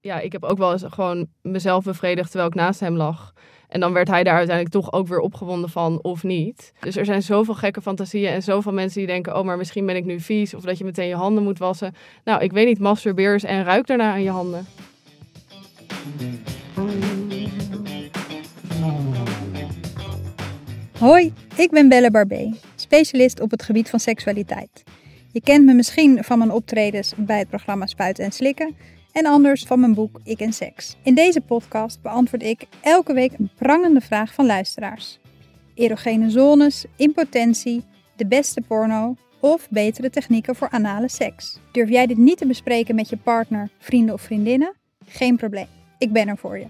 ja, ik heb ook wel eens gewoon mezelf bevredigd terwijl ik naast hem lag. En dan werd hij daar uiteindelijk toch ook weer opgewonden van of niet. Dus er zijn zoveel gekke fantasieën en zoveel mensen die denken... oh, maar misschien ben ik nu vies of dat je meteen je handen moet wassen. Nou, ik weet niet, masturbeer eens en ruik daarna aan je handen. Hoi, ik ben Belle Barbé, specialist op het gebied van seksualiteit. Je kent me misschien van mijn optredens bij het programma Spuiten en Slikken en anders van mijn boek Ik en Seks. In deze podcast beantwoord ik elke week een prangende vraag van luisteraars. Erogene zones, impotentie, de beste porno of betere technieken voor anale seks. Durf jij dit niet te bespreken met je partner, vrienden of vriendinnen? Geen probleem, ik ben er voor je.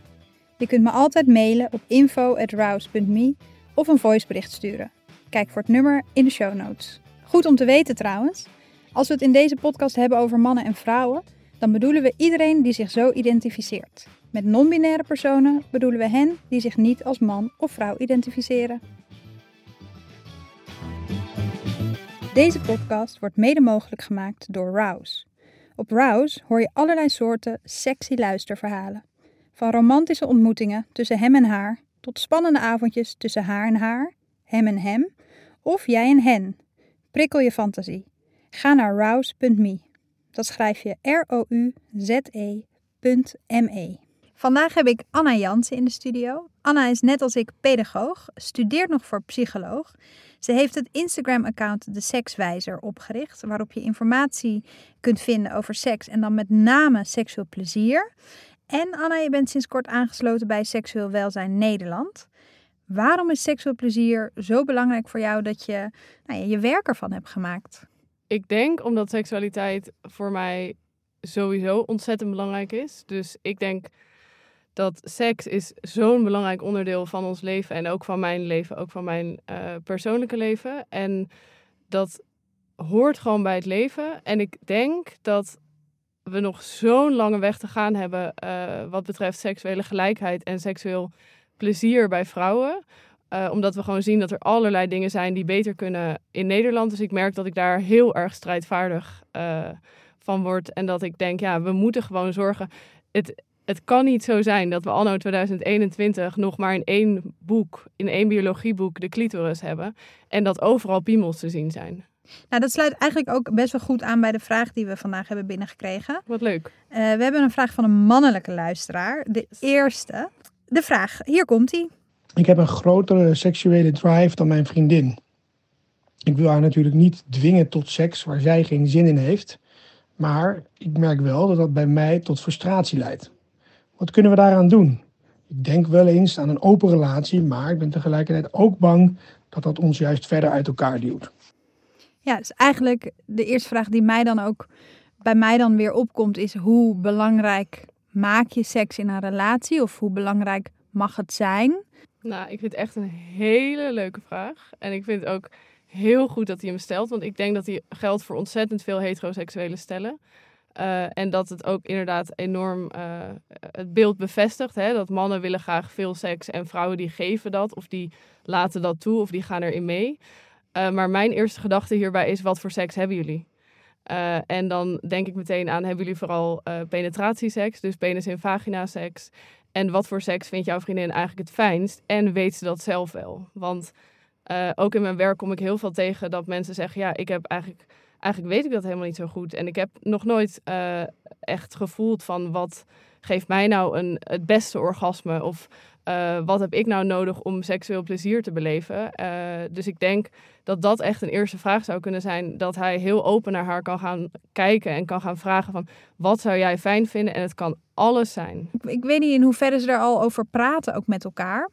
Je kunt me altijd mailen op info@rouse.me of een voicebericht sturen. Kijk voor het nummer in de show notes. Goed om te weten trouwens, als we het in deze podcast hebben over mannen en vrouwen, dan bedoelen we iedereen die zich zo identificeert. Met non-binaire personen bedoelen we hen die zich niet als man of vrouw identificeren. Deze podcast wordt mede mogelijk gemaakt door Rouse. Op Rouse hoor je allerlei soorten sexy luisterverhalen. Van romantische ontmoetingen tussen hem en haar tot spannende avondjes tussen haar en haar, hem en hem of jij en hen. Prikkel je fantasie. Ga naar rouse.me. Dat schrijf je R-O-U-Z-E.me. Vandaag heb ik Anna Jansen in de studio. Anna is net als ik pedagoog, studeert nog voor psycholoog. Ze heeft het Instagram-account De Sekswijzer opgericht, waarop je informatie kunt vinden over seks en dan met name seksueel plezier. En Anna, je bent sinds kort aangesloten bij Seksueel Welzijn Nederland. Waarom is seksueel plezier zo belangrijk voor jou dat je nou ja, je werk ervan hebt gemaakt? Ik denk omdat seksualiteit voor mij sowieso ontzettend belangrijk is. Dus ik denk dat seks is zo'n belangrijk onderdeel van ons leven en ook van mijn leven, ook van mijn uh, persoonlijke leven. En dat hoort gewoon bij het leven. En ik denk dat we nog zo'n lange weg te gaan hebben uh, wat betreft seksuele gelijkheid en seksueel plezier bij vrouwen. Uh, omdat we gewoon zien dat er allerlei dingen zijn die beter kunnen in Nederland. Dus ik merk dat ik daar heel erg strijdvaardig uh, van word. En dat ik denk, ja, we moeten gewoon zorgen. Het, het kan niet zo zijn dat we anno 2021 nog maar in één boek, in één biologieboek, de clitoris hebben. En dat overal piemels te zien zijn. Nou, dat sluit eigenlijk ook best wel goed aan bij de vraag die we vandaag hebben binnengekregen. Wat leuk. Uh, we hebben een vraag van een mannelijke luisteraar. De eerste. De vraag, hier komt hij. Ik heb een grotere seksuele drive dan mijn vriendin. Ik wil haar natuurlijk niet dwingen tot seks waar zij geen zin in heeft. Maar ik merk wel dat dat bij mij tot frustratie leidt. Wat kunnen we daaraan doen? Ik denk wel eens aan een open relatie, maar ik ben tegelijkertijd ook bang dat dat ons juist verder uit elkaar duwt. Ja, dus eigenlijk de eerste vraag die mij dan ook bij mij dan weer opkomt is hoe belangrijk maak je seks in een relatie of hoe belangrijk mag het zijn? Nou, ik vind het echt een hele leuke vraag. En ik vind ook heel goed dat hij hem stelt, want ik denk dat hij geldt voor ontzettend veel heteroseksuele stellen. Uh, en dat het ook inderdaad enorm uh, het beeld bevestigt. Hè? Dat mannen willen graag veel seks en vrouwen die geven dat of die laten dat toe of die gaan erin mee. Uh, maar mijn eerste gedachte hierbij is: wat voor seks hebben jullie? En dan denk ik meteen aan: hebben jullie vooral uh, penetratieseks, dus penis- en vagina-seks? En wat voor seks vindt jouw vriendin eigenlijk het fijnst? En weet ze dat zelf wel? Want ook in mijn werk kom ik heel veel tegen dat mensen zeggen: ja, ik heb eigenlijk, eigenlijk weet ik dat helemaal niet zo goed. En ik heb nog nooit echt gevoeld van wat geeft mij nou een, het beste orgasme? Of uh, wat heb ik nou nodig om seksueel plezier te beleven? Uh, dus ik denk dat dat echt een eerste vraag zou kunnen zijn. Dat hij heel open naar haar kan gaan kijken en kan gaan vragen van... wat zou jij fijn vinden? En het kan alles zijn. Ik, ik weet niet in hoeverre ze er al over praten, ook met elkaar.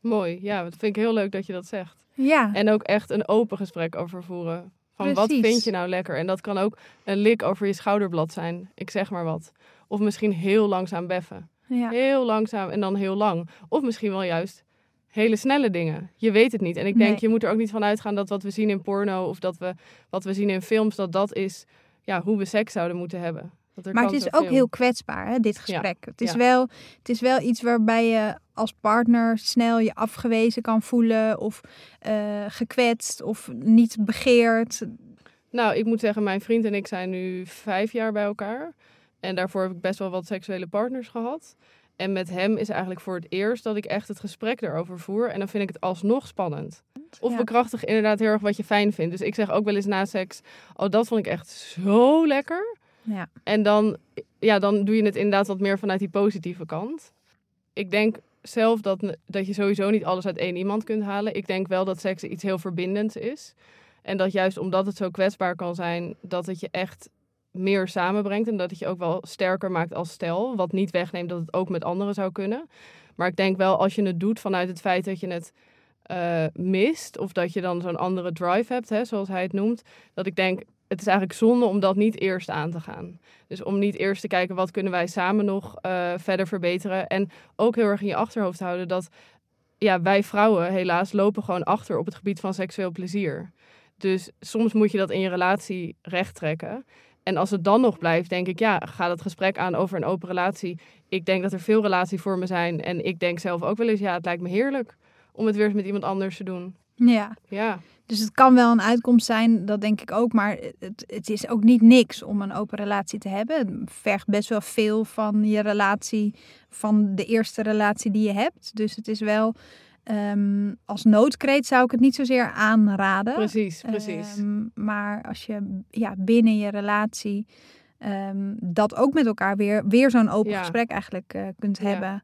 Mooi, ja. Dat vind ik heel leuk dat je dat zegt. Ja. En ook echt een open gesprek over voeren. Van Precies. wat vind je nou lekker? En dat kan ook een lik over je schouderblad zijn. Ik zeg maar wat. Of misschien heel langzaam beffen. Ja. Heel langzaam en dan heel lang. Of misschien wel juist hele snelle dingen. Je weet het niet. En ik denk, nee. je moet er ook niet van uitgaan dat wat we zien in porno of dat we wat we zien in films, dat dat is ja, hoe we seks zouden moeten hebben. maar het is ook heel kwetsbaar, hè, dit gesprek. Ja. Het, is ja. wel, het is wel iets waarbij je als partner snel je afgewezen kan voelen of uh, gekwetst of niet begeerd. Nou, ik moet zeggen, mijn vriend en ik zijn nu vijf jaar bij elkaar. En daarvoor heb ik best wel wat seksuele partners gehad. En met hem is eigenlijk voor het eerst dat ik echt het gesprek erover voer. En dan vind ik het alsnog spannend. Of Ja. bekrachtig inderdaad heel erg wat je fijn vindt. Dus ik zeg ook wel eens na seks, oh dat vond ik echt zo lekker. Ja. En dan, ja, dan doe je het inderdaad wat meer vanuit die positieve kant. Ik denk zelf dat, dat je sowieso niet alles uit één iemand kunt halen. Ik denk wel dat seks iets heel verbindends is. En dat juist omdat het zo kwetsbaar kan zijn, dat het je echt meer samenbrengt. En dat het je ook wel sterker maakt als stel. Wat niet wegneemt dat het ook met anderen zou kunnen. Maar ik denk wel als je het doet vanuit het feit dat je het eh, mist. Of dat je dan zo'n andere drive hebt, hè, zoals hij het noemt. Dat ik denk, het is eigenlijk zonde om dat niet eerst aan te gaan. Dus om niet eerst te kijken wat kunnen wij samen nog eh, verder verbeteren. En ook heel erg in je achterhoofd houden dat ja, wij vrouwen helaas lopen gewoon achter op het gebied van seksueel plezier. Dus soms moet je dat in je relatie rechttrekken. En als het dan nog blijft, denk ik, ja, ga dat gesprek aan over een open relatie. Ik denk dat er veel relatievormen zijn. En ik denk zelf ook wel eens, ja, het lijkt me heerlijk om het weer eens met iemand anders te doen. ja. Ja, Dus het kan wel een uitkomst zijn, dat denk ik ook. Maar het, het is ook niet niks om een open relatie te hebben. Het vergt best wel veel van je relatie, van de eerste relatie die je hebt. Dus het is wel, ehm, als noodkreet zou ik het niet zozeer aanraden. precies, precies. Ehm, maar als je ja, binnen je relatie ehm, dat ook met elkaar weer, weer zo'n open Ja. gesprek eigenlijk eh, kunt Ja. hebben.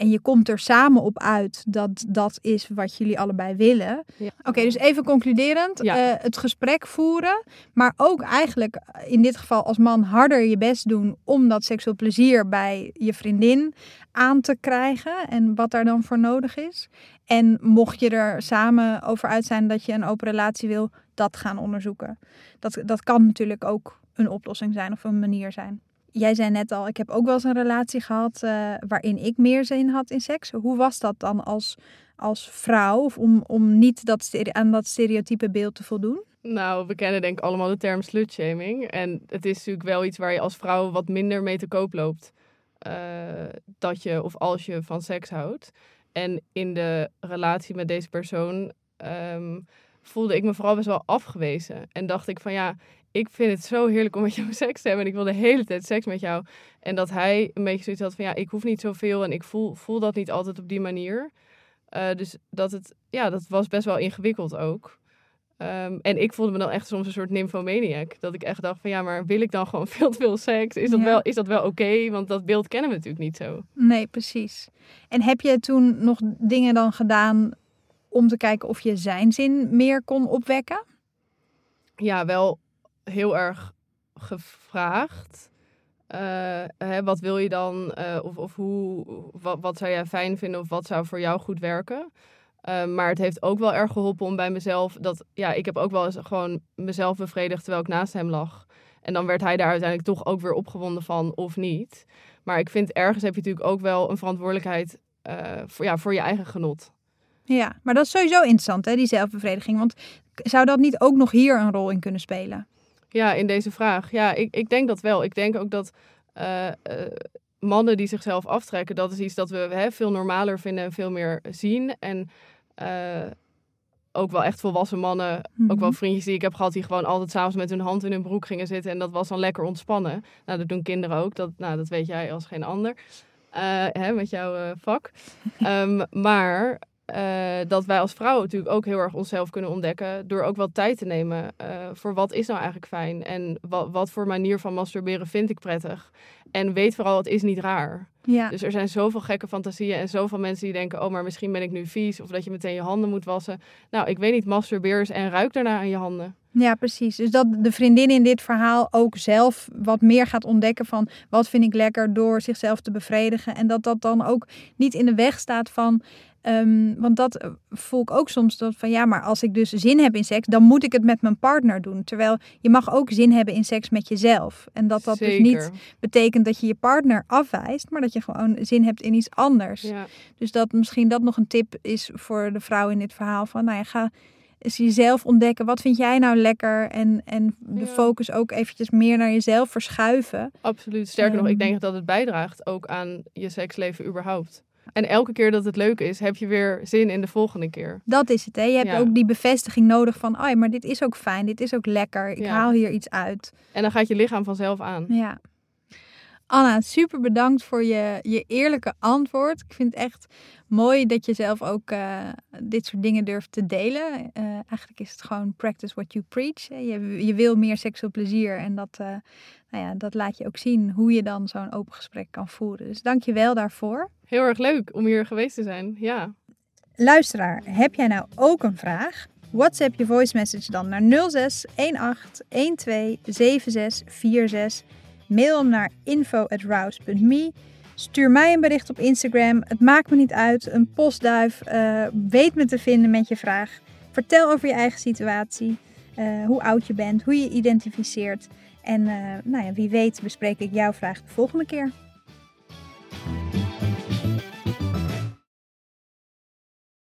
En je komt er samen op uit dat dat is wat jullie allebei willen. Ja. Oké, dus even concluderend. Ja. eh, het gesprek voeren. Maar ook eigenlijk eh, in dit geval als man harder je best doen om dat seksueel plezier bij je vriendin aan te krijgen. En wat daar dan voor nodig is. En mocht je er samen over uit zijn dat je een open relatie wil, dat gaan onderzoeken. Dat, dat kan natuurlijk ook een oplossing zijn of een manier zijn. Jij zei net al, ik heb ook wel eens een relatie gehad eh, waarin ik meer zin had in seks. Hoe was dat dan als, als vrouw? Of om, om niet dat, aan dat stereotype beeld te voldoen? Nou, we kennen denk ik allemaal de term slutshaming. En het is natuurlijk wel iets waar je als vrouw wat minder mee te koop loopt. eh, dat je of als je van seks houdt. En in de relatie met deze persoon ehm, voelde ik me vooral best wel afgewezen. En dacht ik van ja, ik vind het zo heerlijk om met jou seks te hebben. En ik wil de hele tijd seks met jou. En dat hij een beetje zoiets had van ja, ik hoef niet zoveel. En ik voel, voel dat niet altijd op die manier. Eh, dus dat het, ja, dat was best wel ingewikkeld ook. Ehm, en ik voelde me dan echt soms een soort nymphomaniac. Dat ik echt dacht van ja, maar wil ik dan gewoon veel te veel seks? Is dat Ja. wel, is dat wel oké? Want dat beeld kennen we natuurlijk niet zo. Nee, precies. En heb je toen nog dingen dan gedaan om te kijken of je zijn zin meer kon opwekken? Ja, wel heel erg gevraagd. Eh, hè, wat wil je dan? Eh, of of hoe, wat, zou jij fijn vinden? Of wat zou voor jou goed werken? Eh, maar het heeft ook wel erg geholpen om bij mezelf... Dat, ja, ik heb ook wel eens gewoon mezelf bevredigd terwijl ik naast hem lag. En dan werd hij daar uiteindelijk toch ook weer opgewonden van of niet. Maar ik vind ergens heb je natuurlijk ook wel een verantwoordelijkheid voor, ja, voor je eigen genot. Ja, maar dat is sowieso interessant, hè, die zelfbevrediging. Want zou dat niet ook nog hier een rol in kunnen spelen? Ja, in deze vraag. Ja, ik, ik denk dat wel. Ik denk ook dat eh, eh, mannen die zichzelf aftrekken, dat is iets dat we hè, veel normaler vinden en veel meer zien. En eh, ook wel echt volwassen mannen, ook wel Mhm. vriendjes die ik heb gehad, die gewoon altijd s'avonds met hun hand in hun broek gingen zitten. En dat was dan lekker ontspannen. Nou, dat doen kinderen ook. Dat, nou, dat weet jij als geen ander. Hè, met jouw vak. Ehm, maar eh, dat wij als vrouwen natuurlijk ook heel erg onszelf kunnen ontdekken. Door ook wel tijd te nemen eh, voor wat is nou eigenlijk fijn. En wat, wat voor manier van masturberen vind ik prettig. En weet vooral, het is niet raar. Ja, Dus er zijn zoveel gekke fantasieën en zoveel mensen die denken... oh, maar misschien ben ik nu vies of dat je meteen je handen moet wassen. Nou, ik weet niet, masturbeer eens en ruik daarna aan je handen. ja, precies. Dus dat de vriendin in dit verhaal ook zelf wat meer gaat ontdekken van wat vind ik lekker door zichzelf te bevredigen. En dat dat dan ook niet in de weg staat van. ehm, want dat eh, voel ik ook soms dat van ja, maar als ik dus zin heb in seks, dan moet ik het met mijn partner doen. Terwijl je mag ook zin hebben in seks met jezelf. En dat dat dus niet betekent dat je je partner afwijst, maar dat je gewoon zin hebt in iets anders. Ja. Dus dat misschien dat nog een tip is voor de vrouw in dit verhaal. Van nou ja, ga eens jezelf ontdekken. Wat vind jij nou lekker? En, en de Ja. focus ook eventjes meer naar jezelf verschuiven. Absoluut. Sterker nog, ik Ehm. denk dat het bijdraagt ook aan je seksleven überhaupt. En elke keer dat het leuk is, heb je weer zin in de volgende keer. Dat is het. Hè? Je hebt Ja. ook die bevestiging nodig van... Oh ja, maar dit is ook fijn. Dit is ook lekker. Ik Ja. haal hier iets uit. En dan gaat je lichaam vanzelf aan. Ja. Anna, super bedankt voor je, je eerlijke antwoord. Ik vind het echt mooi dat je zelf ook uh, dit soort dingen durft te delen. Uh, eigenlijk is het gewoon practice what you preach. Je, je wil meer seksueel plezier en dat, uh, nou ja, dat laat je ook zien hoe je dan zo'n open gesprek kan voeren. Dus dank je wel daarvoor. Heel erg leuk om hier geweest te zijn, ja. Luisteraar, heb jij nou ook een vraag? WhatsApp je voice message dan naar 06 18 12 76 46 Mail hem naar info.rouse.me. Stuur mij een bericht op Instagram. Het maakt me niet uit. Een postduif. Uh, weet me te vinden met je vraag. Vertel over je eigen situatie. Uh, hoe oud je bent. Hoe je identificeert. En uh, nou ja, wie weet bespreek ik jouw vraag de volgende keer.